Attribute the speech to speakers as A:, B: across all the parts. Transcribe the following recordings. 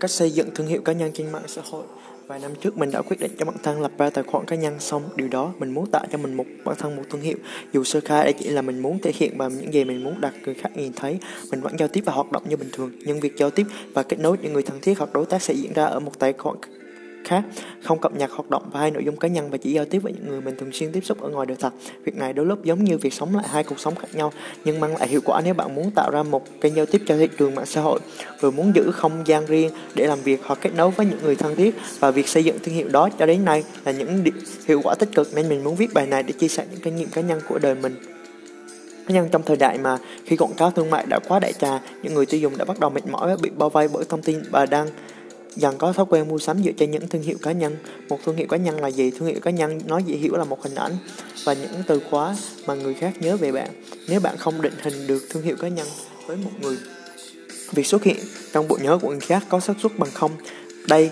A: cách xây dựng thương hiệu cá nhân trên mạng xã hội. Vài năm trước, mình đã quyết định cho bản thân lập ra tài khoản cá nhân xong. Điều đó, mình muốn tạo cho mình một, bản thân một thương hiệu. Dù sơ khai đây chỉ là mình muốn thể hiện bằng những gì mình muốn đặt, người khác nhìn thấy, mình vẫn giao tiếp và hoạt động như bình thường. Nhưng việc giao tiếp và kết nối những người thân thiết hoặc đối tác sẽ diễn ra ở một tài khoản khác, không cập nhật hoạt động và hai nội dung cá nhân và chỉ giao tiếp với những người mình thường xuyên tiếp xúc ở ngoài đời thật. Việc này đôi lúc giống như việc sống lại hai cuộc sống khác nhau, nhưng mang lại hiệu quả nếu bạn muốn tạo ra một kênh giao tiếp cho thị trường mạng xã hội, vừa muốn giữ không gian riêng để làm việc hoặc kết nối với những người thân thiết. Và việc xây dựng thương hiệu đó cho đến nay là những hiệu quả tích cực nên mình muốn viết bài này để chia sẻ những kinh nghiệm cá nhân của đời mình. Nhân trong thời đại mà khi quảng cáo thương mại đã quá đại trà, những người tiêu dùng đã bắt đầu mệt mỏi và bị bao vây bởi thông tin và đang dần có thói quen mua sắm dựa trên những thương hiệu cá nhân. Một thương hiệu cá nhân là gì? Thương hiệu cá nhân nói dễ hiểu là một hình ảnh và những từ khóa mà người khác nhớ về bạn. Nếu bạn không định hình được thương hiệu cá nhân với một người, việc xuất hiện trong bộ nhớ của người khác có xác suất bằng không. Đây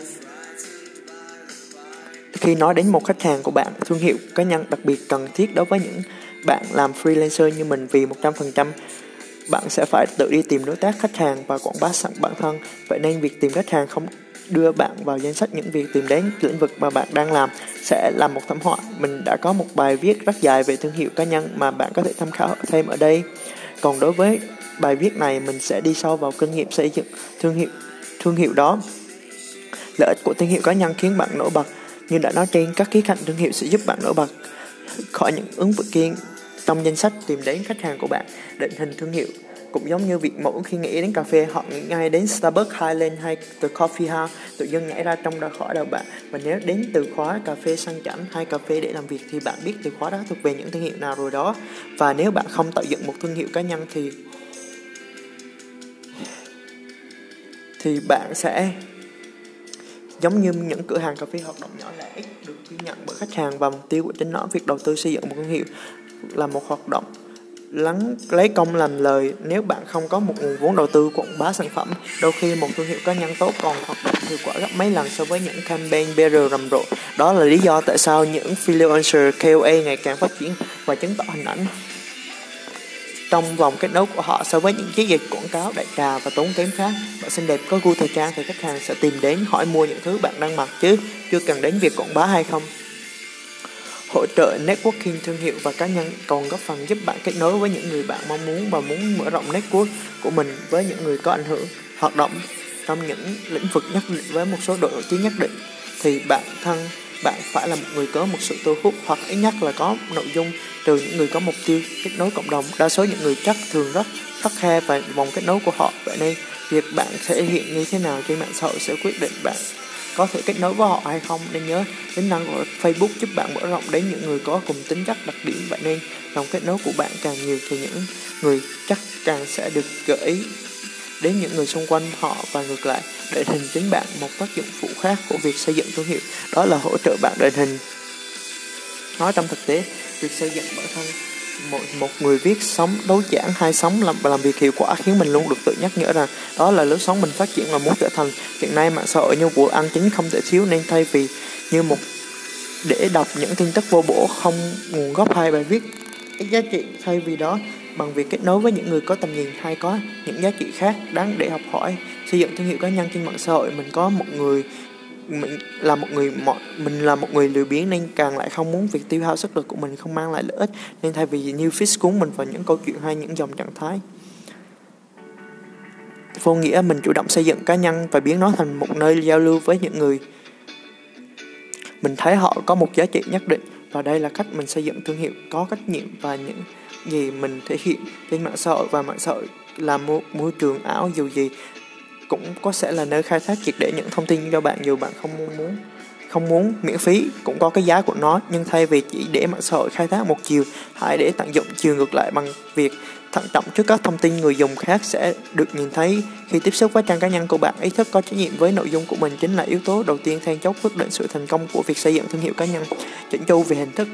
A: khi nói đến một khách hàng của bạn, thương hiệu cá nhân đặc biệt cần thiết đối với những bạn làm freelancer như mình vì 100% bạn sẽ phải tự đi tìm đối tác khách hàng và quảng bá sẵn bản thân. Vậy nên việc tìm khách hàng không đưa bạn vào danh sách những việc tìm đến lĩnh vực mà bạn đang làm sẽ là một thảm họa. Mình đã có một bài viết rất dài về thương hiệu cá nhân mà bạn có thể tham khảo thêm ở đây. Còn đối với bài viết này mình sẽ đi sâu vào kinh nghiệm xây dựng thương hiệu thương hiệu đó. Lợi ích của thương hiệu cá nhân khiến bạn nổi bật. Như đã nói trên, các khía cạnh thương hiệu sẽ giúp bạn nổi bật khỏi những ứng vực kia trong danh sách tìm đến khách hàng của bạn. Định hình thương hiệu cũng giống như việc mẫu khi nghĩ đến cà phê họ nghĩ ngay đến Starbucks, Highland hay The Coffee House. Tự dưng nhảy ra trong đầu khỏi đầu bạn và nếu đến từ khóa cà phê sang chảnh hay cà phê để làm việc thì bạn biết từ khóa đó thuộc về những thương hiệu nào rồi đó. Và nếu bạn không tạo dựng một thương hiệu cá nhân thì thì bạn sẽ giống như những cửa hàng cà phê hoạt động nhỏ lẻ được ghi nhận bởi khách hàng và mục tiêu của chính nó. Việc đầu tư xây dựng một thương hiệu là một hoạt động lắng lấy công làm lời. Nếu bạn không có một nguồn vốn đầu tư quảng bá sản phẩm, đôi khi một thương hiệu cá nhân tốt còn hoạt động hiệu quả gấp mấy lần so với những campaign BR rầm rộ. Đó là lý do tại sao những freelancer KOA ngày càng phát triển và chứng tỏ hình ảnh trong vòng kết nối của họ so với những chiến dịch quảng cáo đại trà và tốn kém khác. Bạn xinh đẹp có gu thời trang thì khách hàng sẽ tìm đến hỏi mua những thứ bạn đang mặc chứ chưa cần đến việc quảng bá hay không hỗ trợ networking thương hiệu và cá nhân, còn góp phần giúp bạn kết nối với những người bạn mong muốn và muốn mở rộng network của mình với những người có ảnh hưởng. Hoạt động trong những lĩnh vực nhất định với một số độ nổi tiếng nhất định, thì bản thân bạn phải là một người có một sự thu hút hoặc ít nhất là có nội dung từ những người có mục tiêu kết nối cộng đồng. Đa số những người chắc thường rất khắc khe và vòng kết nối của họ. Vậy nên, việc bạn thể hiện như thế nào trên mạng xã hội sẽ quyết định bạn có thể kết nối với họ hay không? Nên nhớ, tính năng của Facebook giúp bạn mở rộng đến những người có cùng tính chất đặc điểm. Bạn nên lòng kết nối của bạn càng nhiều thì những người chắc càng sẽ được gợi ý đến những người xung quanh họ. Và ngược lại đội hình chính bạn một tác dụng phụ khác của việc xây dựng thương hiệu, đó là hỗ trợ bạn định hình. Nói trong thực tế, việc xây dựng bản thân một, một người viết sống đối giảng hay sống làm làm việc hiệu quả khiến mình luôn được tự nhắc nhở rằng đó là lối sống mình phát triển và muốn trở thành. Hiện nay mạng xã hội như vụ ăn chính không thể thiếu nên thay vì như một để đọc những tin tức vô bổ không nguồn gốc hay bài viết ít giá trị thay vì đó bằng việc kết nối với những người có tầm nhìn hay có những giá trị khác đáng để học hỏi. Xây dựng thương hiệu cá nhân trên mạng xã hội mình có một người mình là một người mọi, mình là một người lười biếng nên càng lại không muốn việc tiêu hao sức lực của mình không mang lại lợi ích. Nên thay vì như fish cuốn mình vào những câu chuyện hay những dòng trạng thái. Vô nghĩa, mình chủ động xây dựng cá nhân và biến nó thành một nơi giao lưu với những người. Mình thấy họ có một giá trị nhất định và đây là cách mình xây dựng thương hiệu có trách nhiệm và những gì mình thể hiện trên mạng xã hội. Và mạng xã hội là một môi trường ảo dù gì cũng có sẽ là nơi khai thác triệt để những thông tin cho bạn, dù bạn không muốn không muốn miễn phí, cũng có cái giá của nó. Nhưng thay vì chỉ để mạng xã hội khai thác một chiều, hãy để tận dụng chiều ngược lại bằng việc thận trọng trước các thông tin người dùng khác sẽ được nhìn thấy. Khi tiếp xúc với trang cá nhân của bạn, ý thức có trách nhiệm với nội dung của mình chính là yếu tố đầu tiên then chốt quyết định sự thành công của việc xây dựng thương hiệu cá nhân. Chỉnh chu về hình thức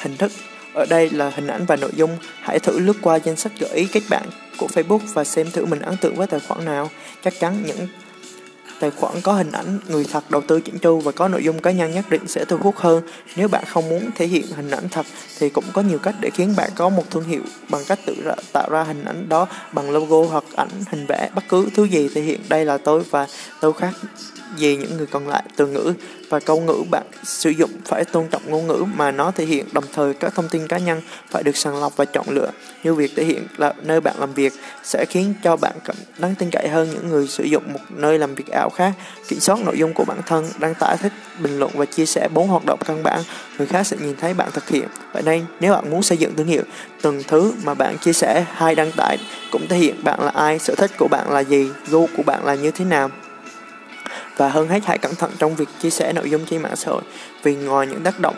A: hình thức ở đây là hình ảnh và nội dung. Hãy thử lướt qua danh sách gợi ý các bạn của Facebook và xem thử mình ấn tượng với tài khoản nào. Chắc chắn những Tài khoản có hình ảnh người thật đầu tư chỉnh chu và có nội dung cá nhân nhất định sẽ thu hút hơn. Nếu bạn không muốn thể hiện hình ảnh thật thì cũng có nhiều cách để khiến bạn có một thương hiệu bằng cách tự ra, tạo ra hình ảnh đó bằng logo hoặc ảnh hình vẽ. Bất cứ thứ gì thể hiện đây là tôi và tôi khác gì những người còn lại từ ngữ và câu ngữ bạn sử dụng phải tôn trọng ngôn ngữ mà nó thể hiện đồng thời các thông tin cá nhân phải được sàng lọc và chọn lựa. Như việc thể hiện là nơi bạn làm việc sẽ khiến cho bạn cảm đáng tin cậy hơn những người sử dụng một nơi làm việc ảo khác. Kiểm soát nội dung của bản thân, đăng tải, thích bình luận và chia sẻ bốn hoạt động căn bản, người khác sẽ nhìn thấy bạn thực hiện. Vậy nên, nếu bạn muốn xây dựng thương hiệu, từng thứ mà bạn chia sẻ hay đăng tải cũng thể hiện bạn là ai, sở thích của bạn là gì, gu của bạn là như thế nào và hơn hết, hãy cẩn thận trong việc chia sẻ nội dung trên mạng xã hội, vì ngoài những tác động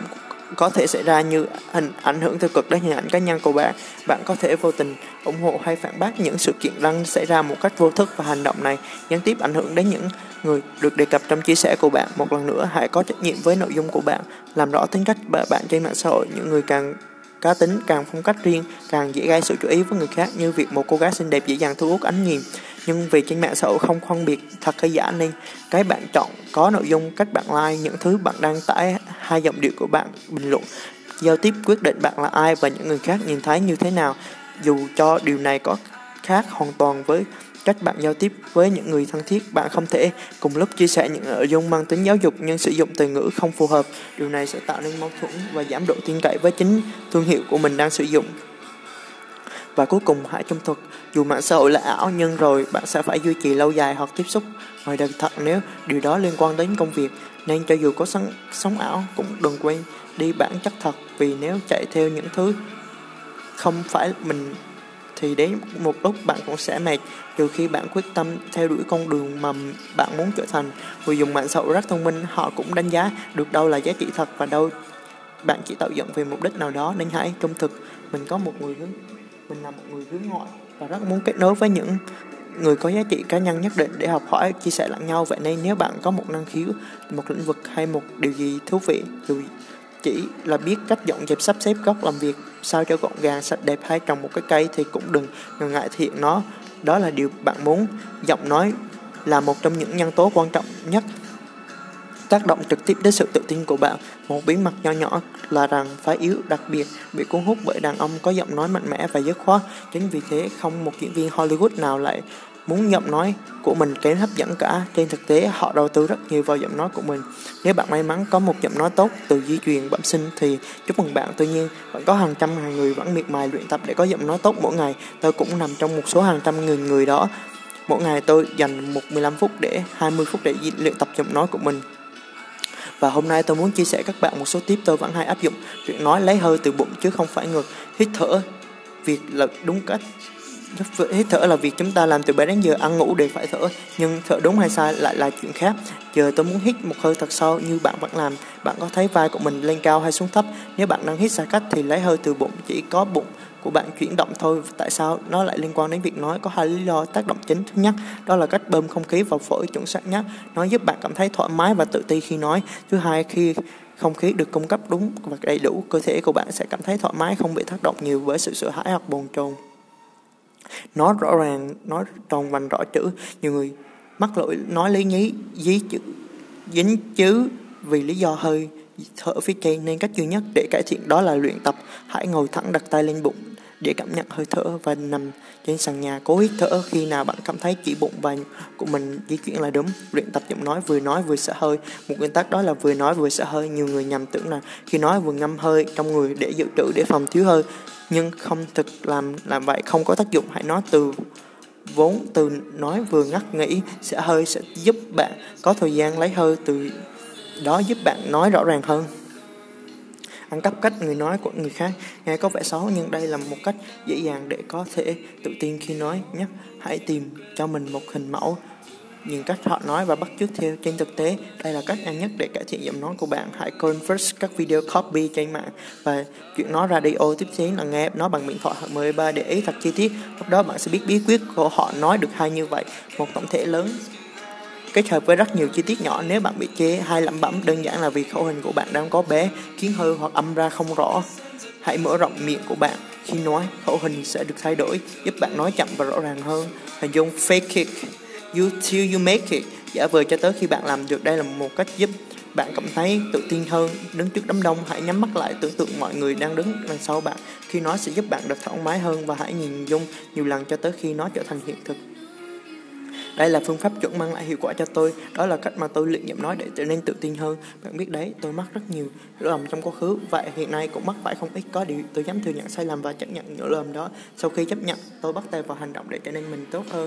A: có thể xảy ra như hình ảnh hưởng tiêu cực đến hình ảnh cá nhân của bạn bạn có thể vô tình ủng hộ hay phản bác những sự kiện đang xảy ra một cách vô thức và hành động này, gián tiếp ảnh hưởng đến những người được đề cập trong chia sẻ của bạn. Một lần nữa, hãy có trách nhiệm với nội dung của bạn, làm rõ tính cách bạn trên mạng xã hội. Những người càng cá tính càng phong cách riêng, càng dễ gây sự chú ý với người khác, như việc một cô gái xinh đẹp dễ dàng thu hút ánh nhìn nhưng vì trên mạng xã hội không phân biệt thật hay giả nên cái bạn chọn có nội dung cách bạn like những thứ bạn đăng tải hai giọng điệu của bạn bình luận. Giao tiếp quyết định bạn là ai và những người khác nhìn thấy như thế nào. Dù cho điều này có khác hoàn toàn với cách bạn giao tiếp với những người thân thiết, bạn không thể cùng lúc chia sẻ những nội dung mang tính giáo dục nhưng sử dụng từ ngữ không phù hợp. Điều này sẽ tạo nên mâu thuẫn và giảm độ tin cậy với chính thương hiệu của mình đang sử dụng và cuối cùng hãy trung thực. Dù mạng xã hội là ảo nhưng rồi bạn sẽ phải duy trì lâu dài hoặc tiếp xúc. Ngoài đời thật nếu điều đó liên quan đến công việc nên cho dù có sống, sống ảo cũng đừng quên đi bản chất thật. Vì nếu chạy theo những thứ không phải mình thì đến một lúc bạn cũng sẽ mệt. Trừ khi bạn quyết tâm theo đuổi con đường mà bạn muốn trở thành người dùng mạng xã hội rất thông minh họ cũng đánh giá được đâu là giá trị thật và đâu bạn chỉ tạo dựng vì mục đích nào đó. Nên hãy trung thực. Mình có một người hướng mình là một người hướng ngoại. Và rất muốn kết nối với những người có giá trị cá nhân nhất định để học hỏi, chia sẻ lẫn nhau. Vậy nên nếu bạn có một năng khiếu, một lĩnh vực hay một điều gì thú vị, dù chỉ là biết cách dọn dẹp, sắp xếp góc làm việc, sao cho gọn gàng, sạch đẹp hay trồng một cái cây thì cũng đừng ngần ngại thiện nó. Đó là điều bạn muốn. Giọng nói là một trong những nhân tố quan trọng nhất tác động trực tiếp đến sự tự tin của bạn. Một bí mật nho nhỏ là rằng phái yếu, đặc biệt bị cuốn hút bởi đàn ông có giọng nói mạnh mẽ và dứt khoát. Chính vì thế, không một diễn viên Hollywood nào lại muốn giọng nói của mình kém hấp dẫn cả. Trên thực tế, họ đầu tư rất nhiều vào giọng nói của mình. Nếu bạn may mắn có một giọng nói tốt từ di truyền bẩm sinh thì chúc mừng bạn. Tuy nhiên, vẫn có hàng trăm ngàn người vẫn miệt mài luyện tập để có giọng nói tốt mỗi ngày. Tôi cũng nằm trong một số hàng trăm nghìn người đó. Mỗi ngày tôi dành một 15 phút để 20 phút để luyện tập giọng nói của mình. Và hôm nay tôi muốn chia sẻ các bạn một số tip tôi vẫn hay áp dụng. Việc nói lấy hơi từ bụng chứ không phải ngược. Hít thở, Việc là đúng cách. Hít thở là việc chúng ta làm từ bé đến giờ ăn ngủ đều phải thở. Nhưng thở đúng hay sai lại là chuyện khác. Giờ tôi muốn hít một hơi thật sâu như bạn vẫn làm. Bạn có thấy vai của mình lên cao hay xuống thấp? Nếu bạn đang hít sai cách thì lấy hơi từ bụng, Chỉ có bụng của bạn chuyển động thôi. Tại sao? Nó lại liên quan đến việc nói có hai lý do tác động chính. Thứ nhất, đó là cách bơm không khí vào phổi chuẩn xác nhất. Nó giúp bạn cảm thấy thoải mái và tự ti khi nói. Thứ hai, khi không khí được cung cấp đúng và đầy đủ, cơ thể của bạn sẽ cảm thấy thoải mái, không bị tác động nhiều với sự sợ hãi hoặc bồn chồn nói rõ ràng nói tròn vành rõ chữ. Nhiều người mắc lỗi, nói lý nhí, dí chữ, dính chứ vì lý do hơi, thở phía trên nên cách duy nhất để cải thiện đó là luyện tập. Hãy ngồi thẳng đặt tay lên bụng để cảm nhận hơi thở và nằm trên sàn nhà. Cố hít thở khi nào bạn cảm thấy chỉ bụng và của mình di chuyển là đúng. Luyện tập giọng nói vừa nói vừa xả hơi. Một nguyên tắc đó là vừa nói vừa xả hơi. Nhiều người nhầm tưởng là khi nói vừa ngâm hơi trong người để dự trữ, để phòng thiếu hơi. Nhưng không thực làm làm vậy không có tác dụng. Hãy nói từ vốn, từ nói vừa ngắt nghĩ sẽ hơi sẽ giúp bạn có thời gian lấy hơi. Từ đó giúp bạn nói rõ ràng hơn ăn cắp cách người nói của người khác. Nghe có vẻ xấu, nhưng đây là một cách dễ dàng để có thể tự tin khi nói nhé hãy tìm cho mình một hình mẫu nhìn cách họ nói và bắt chước theo trên thực tế. Đây là cách nhanh nhất để cải thiện giọng nói của bạn. Hãy convert các video copy trên mạng và chuyện nói radio tiếp đến là nghe nó bằng điện thoại hoặc 13 để ý thật chi tiết. Lúc đó bạn sẽ biết bí quyết của họ nói được hay như vậy. Một tổng thể lớn kết hợp với rất nhiều chi tiết nhỏ nếu bạn bị chê hay lẩm bẩm, đơn giản là vì khẩu hình của bạn đang có bé khiến hơi hoặc âm ra không rõ. Hãy mở rộng miệng của bạn khi nói, khẩu hình sẽ được thay đổi, giúp bạn nói chậm và rõ ràng hơn. Hình dung fake it. You, till you make it. Giả vờ cho tới khi bạn làm được, đây là một cách giúp bạn cảm thấy tự tin hơn. Đứng trước đám đông, hãy nhắm mắt lại, tưởng tượng mọi người đang đứng đằng sau bạn. Khi nói sẽ giúp bạn được thoải mái hơn và hãy nhìn dung nhiều lần cho tới khi nó trở thành hiện thực đây là phương pháp chuẩn mang lại hiệu quả cho tôi. Đó là cách mà tôi luyện giọng nói để trở nên tự tin hơn. Bạn biết đấy, tôi mắc rất nhiều lỗi lầm trong quá khứ. Vậy hiện nay cũng mắc phải không ít. Có điều, tôi dám thừa nhận sai lầm và chấp nhận những lầm đó. Sau khi chấp nhận, tôi bắt tay vào hành động để trở nên mình tốt hơn.